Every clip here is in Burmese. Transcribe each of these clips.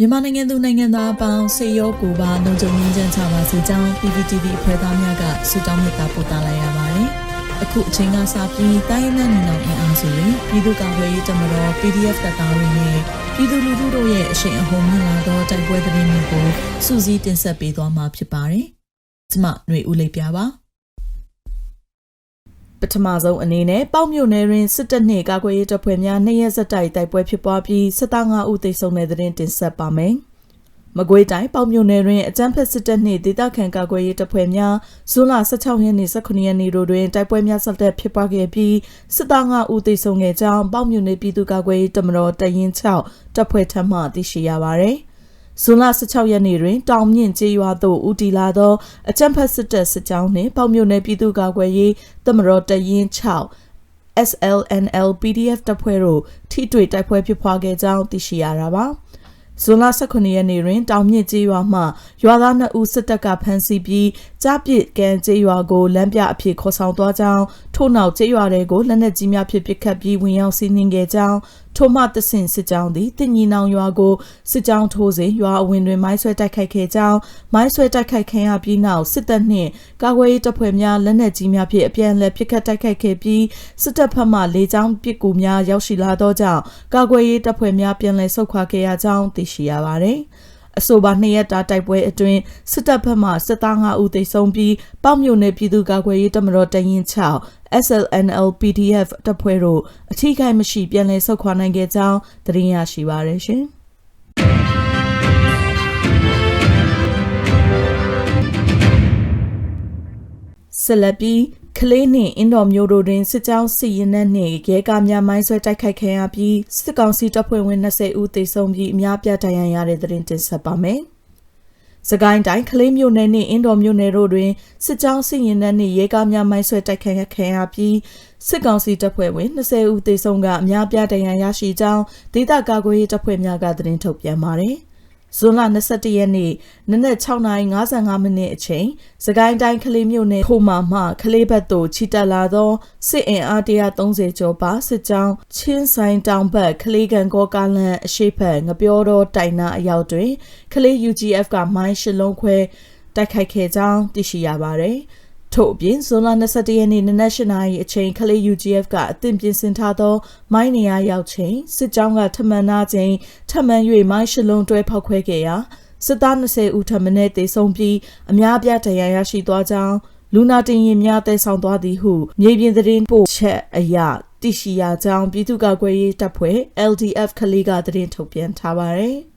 မြန်မာနိုင်ငံသူနိုင်ငံသားအပေါင်းစေရောကိုပါလုံခြုံရေးချမ်းချပါစေကြောင်း PPTV အဖွဲ့သားများကဆုတောင်းမေတ္တာပို့သလိုက်ရပါတယ်။အခုအချိန်ကစပြီးတိုင်းနဲ့နေအောင်အင်အားစုတွေပြည်သူ့ကာကွယ်ရေးတပ်မတော် PDF တပ်သားတွေနဲ့ပြည်သူလူထုတို့ရဲ့အရှိန်အဟုန်မြင့်လာသောတိုက်ပွဲသတင်းတွေကိုစူးစီးတင်ဆက်ပေးသွားမှာဖြစ်ပါတယ်။ကျွန်မຫນွေဦးလေးပြပါ။ပ ထမဆုံးအနေနဲ့ပေါ့မြို့နယ်တွင်စစ်တပ်နှင့်ကာကွယ်ရေးတပ်ဖွဲ့များနှစ်ရက်ဆက်တိုက်တိုက်ပွဲဖြစ်ပွားပြီးစစ်သား5ဦးသေဆုံးတဲ့တဲ့တင်တင်ဆက်ပါမယ်။မကွေးတိုင်းပေါ့မြို့နယ်တွင်အကြမ်းဖက်စစ်တပ်နှင့်ဒေသခံကာကွယ်ရေးတပ်ဖွဲ့များဇွန်လ16ရက်နေ့18ရက်နေ့တို့တွင်တိုက်ပွဲများဆက်လက်ဖြစ်ပွားခဲ့ပြီးစစ်သား5ဦးသေဆုံးခဲ့ကြောင်းပေါ့မြို့နယ်ပြည်သူ့ကာကွယ်ရေးတပ်မတော်တရင်6တပ်ဖွဲ့ထံမှသိရှိရပါသည်။ ဇွန်လ16ရက်နေ့တွင်တောင်မြင့်ကျေးရွာသို့ဦးတည်လာသောအကြမ်းဖက်စစ်တပ်စစ်ကြောင်းနှင့်ပေါ့မြို့နယ်ပြည်သူ့ကာကွယ်ရေးတမတော်တရင်6 SLNL PDF တပ်ဖွဲ့တို့ထိတွေ့တိုက်ပွဲဖြစ်ပွားခဲ့ကြောင်းသိရှိရတာပါ။ဇွန်လ18ရက်နေ့တွင်တောင်မြင့်ကျေးရွာမှရွာသား2ဦးစစ်တပ်ကဖမ်းဆီးပြီးကြားပစ်ကန်ကျေးရွာကိုလမ်းပြအဖြစ်ခေါ်ဆောင်သွားကြောင်းထို့နောက်ကျေးရွာတွေကိုလက်နက်ကြီးများဖြင့်ပစ်ခတ်ပြီးဝင်ရောက်စီးနင်းခဲ့ကြောင်း ထိုမှတဆင့်စစ်ကြောင်းသည်တင်ညီနောင်ရွာကိုစစ်ကြောင်းထိုးစဉ်ရွာအဝင်တွင်မိုင်းဆွဲတိုက်ခိုက်ခဲ့ကြောင်းမိုင်းဆွဲတိုက်ခိုက်ခံရပြီးနောက်စစ်တပ်နှင့်ကာကွယ်ရေးတပ်ဖွဲ့များလက်နက်ကြီးများဖြင့်အပြန်အလှန်ပစ်ခတ်တိုက်ခိုက်ခဲ့ပြီးစစ်တပ်ဘက်မှလေကြောင်းပစ်ကူများရောက်ရှိလာသောကြောင့်ကာကွယ်ရေးတပ်ဖွဲ့များပြန်လည်ဆုတ်ခွာခဲ့ရကြောင်းသိရှိရပါသည် အဆိုပါနှစ်ရက်တာတိုက်ပွဲအတွင်းစစ်တပ်ဘက်မှစစ်သား5ဦးသေဆုံးပြီးပေါ့မြို့နယ်ပြည်သူ့ကာကွယ်ရေးတပ်မတော်တရင်6 SLNL PDF တပ်ဖွဲ့တို့အထူးခိုင်မရှိပြန်လည်ဆုတ်ခွာနိုင်ခဲ့ကြောင်းသတင်းရရှိပါရရှင်ဆက်လက်ပြီး ကလေးနှင့်အင်းတော်မျိုးတို့တွင်စစ်ကြောင်းစစ်ရင်နှင့်ရဲကားများမိုင်းဆွဲတိုက်ခိုက်ခံရပြီးစစ်ကောင်စီတပ်ဖွဲ့ဝင်20ဦးသေဆုံးပြီးအများပြားဒဏ်ရာရတဲ့သတင်းတင်ဆက်ပါမယ်။စကိုင်းတိုင်းကလေးမျိုးနယ်နှင့်အင်းတော်မျိုးနယ်တို့တွင်စစ်ကြောင်းစစ်ရင်နှင့်ရဲကားများမိုင်းဆွဲတိုက်ခိုက်ခံရပြီးစစ်ကောင်စီတပ်ဖွဲ့ဝင်20ဦးသေဆုံးကအများပြားဒဏ်ရာရရှိကြောင်းဒေသကာကွယ်ရေးတပ်ဖွဲ့များကသတင်းထုတ်ပြန်ပါတယ်။ ဇွန်လ22ရက်နေ့နနက်6:55မိနစ်အချိန်စကိုင်းတိုင်းကလေးမြို့နယ်ခိုမာမှကလေးဘက်သို့ချီတက်လာသောစစ်အင်အား130ကျော်ပါစစ်ကြောင်းချင်းဆိုင်တောင်ဘက်ကလေးကန်ကောကားလန်အရှိဖက်ငပြောတော်တိုင်နာအရောက်တွင်ကလေး UGF ကမိုင်းရှလုံးခွဲတိုက်ခိုက်ခဲ့ကြောင်းသိရှိရပါသည်။ ထို့အပြင်ဇွန်လ22ရက်နေ့နနက်၈နာရီအချိန်ခလေး UGF ကအသင့်ပြင်ဆင်ထားသော မိုင်းနေရာရောက်ချိန်စစ်ကြောင်းကထမှန်နာချိန်ထမှန်၍မိုင်းရှလုံးတွဲဖောက်ခွဲခဲ့ရာစစ်သား20ဦးထမှန်နဲ့တေဆုံးပြီးအများပြားဒဏ်ရာရရှိသွားကြောင်းလူနာတင်ရင်များတဲဆောင်သွားသည်ဟုမြေပြင်သတင်းပို့ချက်အရသိရှိရကြောင်းပြည်သူ့ကာကွယ်ရေးတပ်ဖွဲ့ LDF ခလေးကသတင်းထုတ်ပြန်ထားပါတယ်။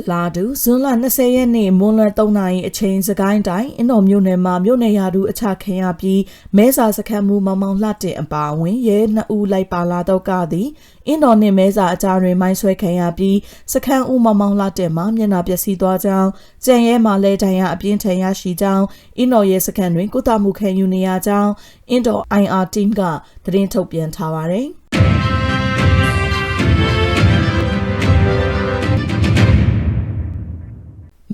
အလားတူဇွန်လ20ရက်နေ့မွန်းလွဲ3နာရီအချိန်စကိုင်းတိုင်းအင်းတော်မြို့နယ်မှာမြို့နယ်ရာထူးအချခံရပြီးမဲစာစခန်းမှုမောင်မောင်လှတင်အပါအဝင်ရဲနှစ်ဦးလိုက်ပါလာတော့ကသည်အင်းတော်နှင့်မဲစာအကြားတွင်မိုင်းဆွဲခံရပြီးစခန်းဦးမောင်မောင်လှတင်မှာမျက်နှာပျက်စီးသွားကြောင်းကြံရဲမှာလဲတိုင်ရအပြင်းထန်ရရှိကြောင်းအင်းတော်ရဲစခန်းတွင်ကုသမှုခံယူနေရကြောင်းအင်းတော် IR team ကသတင်းထုတ်ပြန်ထားပါတယ်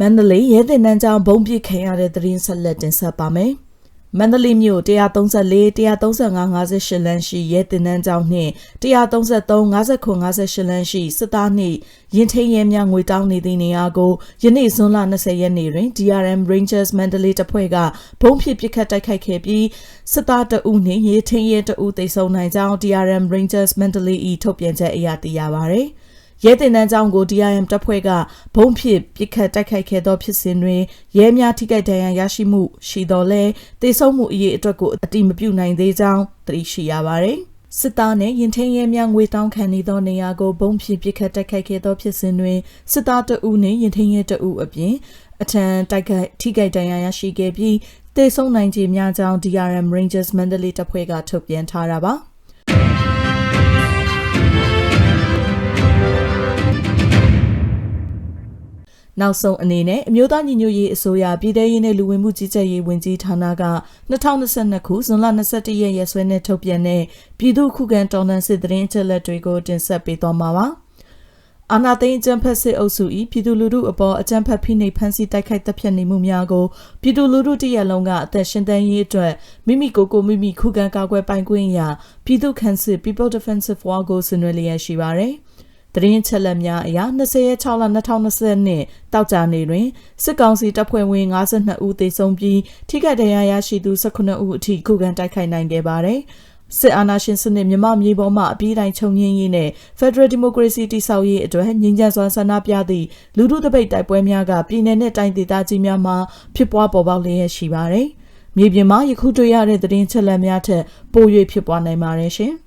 န္တလေးရဲတင်တန်းကျောင်းဘုံပစ်ခံရတဲ့သတင်းဆက်လက်တင်ဆက်ပါမယ်။မန္တလေးမြို့134 135 58လမ်းရှိရဲတင်တန်းကျောင်းနှင့်133 59 58လမ်းရှိစစ်သားနှင့်ရင်ထိန်ရဲများငွေတောင်းနေသည့်နေရာကိုယနေ့ဇွန်လ20ရက်နေ့တွင် DRM Rangers မန္တလေးတပ်ဖွဲ့ကဘုံဖြစ်ပစ်ခတ်တိုက်ခိုက်ခဲ့ပြီးစစ်သားတအုပ်နှင့်ရဲထိန်ရဲတအုပ်သိမ်းဆုံနိုင်ကြောင်း DRM Rangers မန္တလေး၏ထုတ်ပြန်ချက်အရသိရပါသည်။ ရဲတင်တန်းကြောင်းကို DIM တပ်ဖွဲ့ကဘုံဖြစ်ပစ်ခတ်တိုက်ခိုက်ခဲ့သောဖြစ်စဉ်တွင်ရဲများထိခိုက်ဒဏ်ရာရရှိမှုရှိတော်လဲတေဆုံးမှုအရေးအတွက်ကိုအတိမပြုနိုင်သေးကြောင်းသိရှိရပါသည်စစ်သားနဲ့ရင်ထင်းရဲများငွေတောင်းခံနေသောနေရာကိုဘုံဖြစ်ပစ်ခတ်တိုက်ခိုက်ခဲ့သောဖြစ်စဉ်တွင်စစ်သားတအုပ်နှင့်ရင်ထင်းရဲတအုပ်အပြင်အထံတိုက်ခိုက်ထိခိုက်ဒဏ်ရာရရှိခဲ့ပြီးတေဆုံးနိုင်ခြင်းများကြောင်း DRM Rangers Mandalay တပ်ဖွဲ့ကထုတ်ပြန်ထားတာပါ နောက်ဆုံးအနေနဲ့အမျိုးသားညီညွတ်ရေးအစိုးရပြည်ထရေးနဲ့လူဝင်မှုကြီးကြပ်ရေးဝန်ကြီးဌာနက2022ခုဇွန်လ21ရက်ရက်စွဲနဲ့ထုတ်ပြန်တဲ့ပြည်သူ့ခုခံတော်လှန်စစ်တရင်ချက်လက်တွေကိုတင်ဆက်ပေးသွားမှာပါ။အာနာသိန်းအကြံဖက်စစ်အုပ်စု၏ပြည်သူလူထုအပေါ်အကြံဖက်ဖိနှိပ်ဖမ်းဆီးတိုက်ခိုက်တပ်ဖြတ်နေမှုများကိုပြည်သူလူထုတရက်လုံးကအသက်ရှင်သန်ရေးအတွက်မိမိကိုယ်ကိုမိမိခုခံကာကွယ်ပိုင်ခွင့်ရာပြည်သူ့ခန့်စစ် People Defensive War ကိုဆင်နွှဲလျက်ရှိပါတယ်။ သတင်းချက်လက်များအရ20ရက်6လ2020နှစ်တောက်ကြနေတွင်စစ်ကောင်စီတပ်ဖွဲ့ဝင်52ဦးသေဆုံးပြီးထိခိုက်ဒဏ်ရာရရှိသူ18ဦးအထိခုခံတိုက်ခိုက်နိုင်ခဲ့ပါတယ်။စစ်အာဏာရှင်စနစ်မြမမြေပေါ်မှာအပြည့်တိုင်းချုပ်ငင်းရေးနဲ့ Federal Democracy တိဆောက်ရေးအတွက်ငြင်းကြစွာဆန္ဒပြသည့်လူထုတပိတ်တိုက်ပွဲများကပြည်내နဲ့တိုင်းဒေသကြီးများမှာဖြစ်ပွားပေါ်ပေါက်လျက်ရှိပါတယ်။မြေပြင်မှာယခုတွေ့ရတဲ့သတင်းချက်လက်များထက်ပို၍ဖြစ်ပွားနိုင်ပါတယ်ရှင်။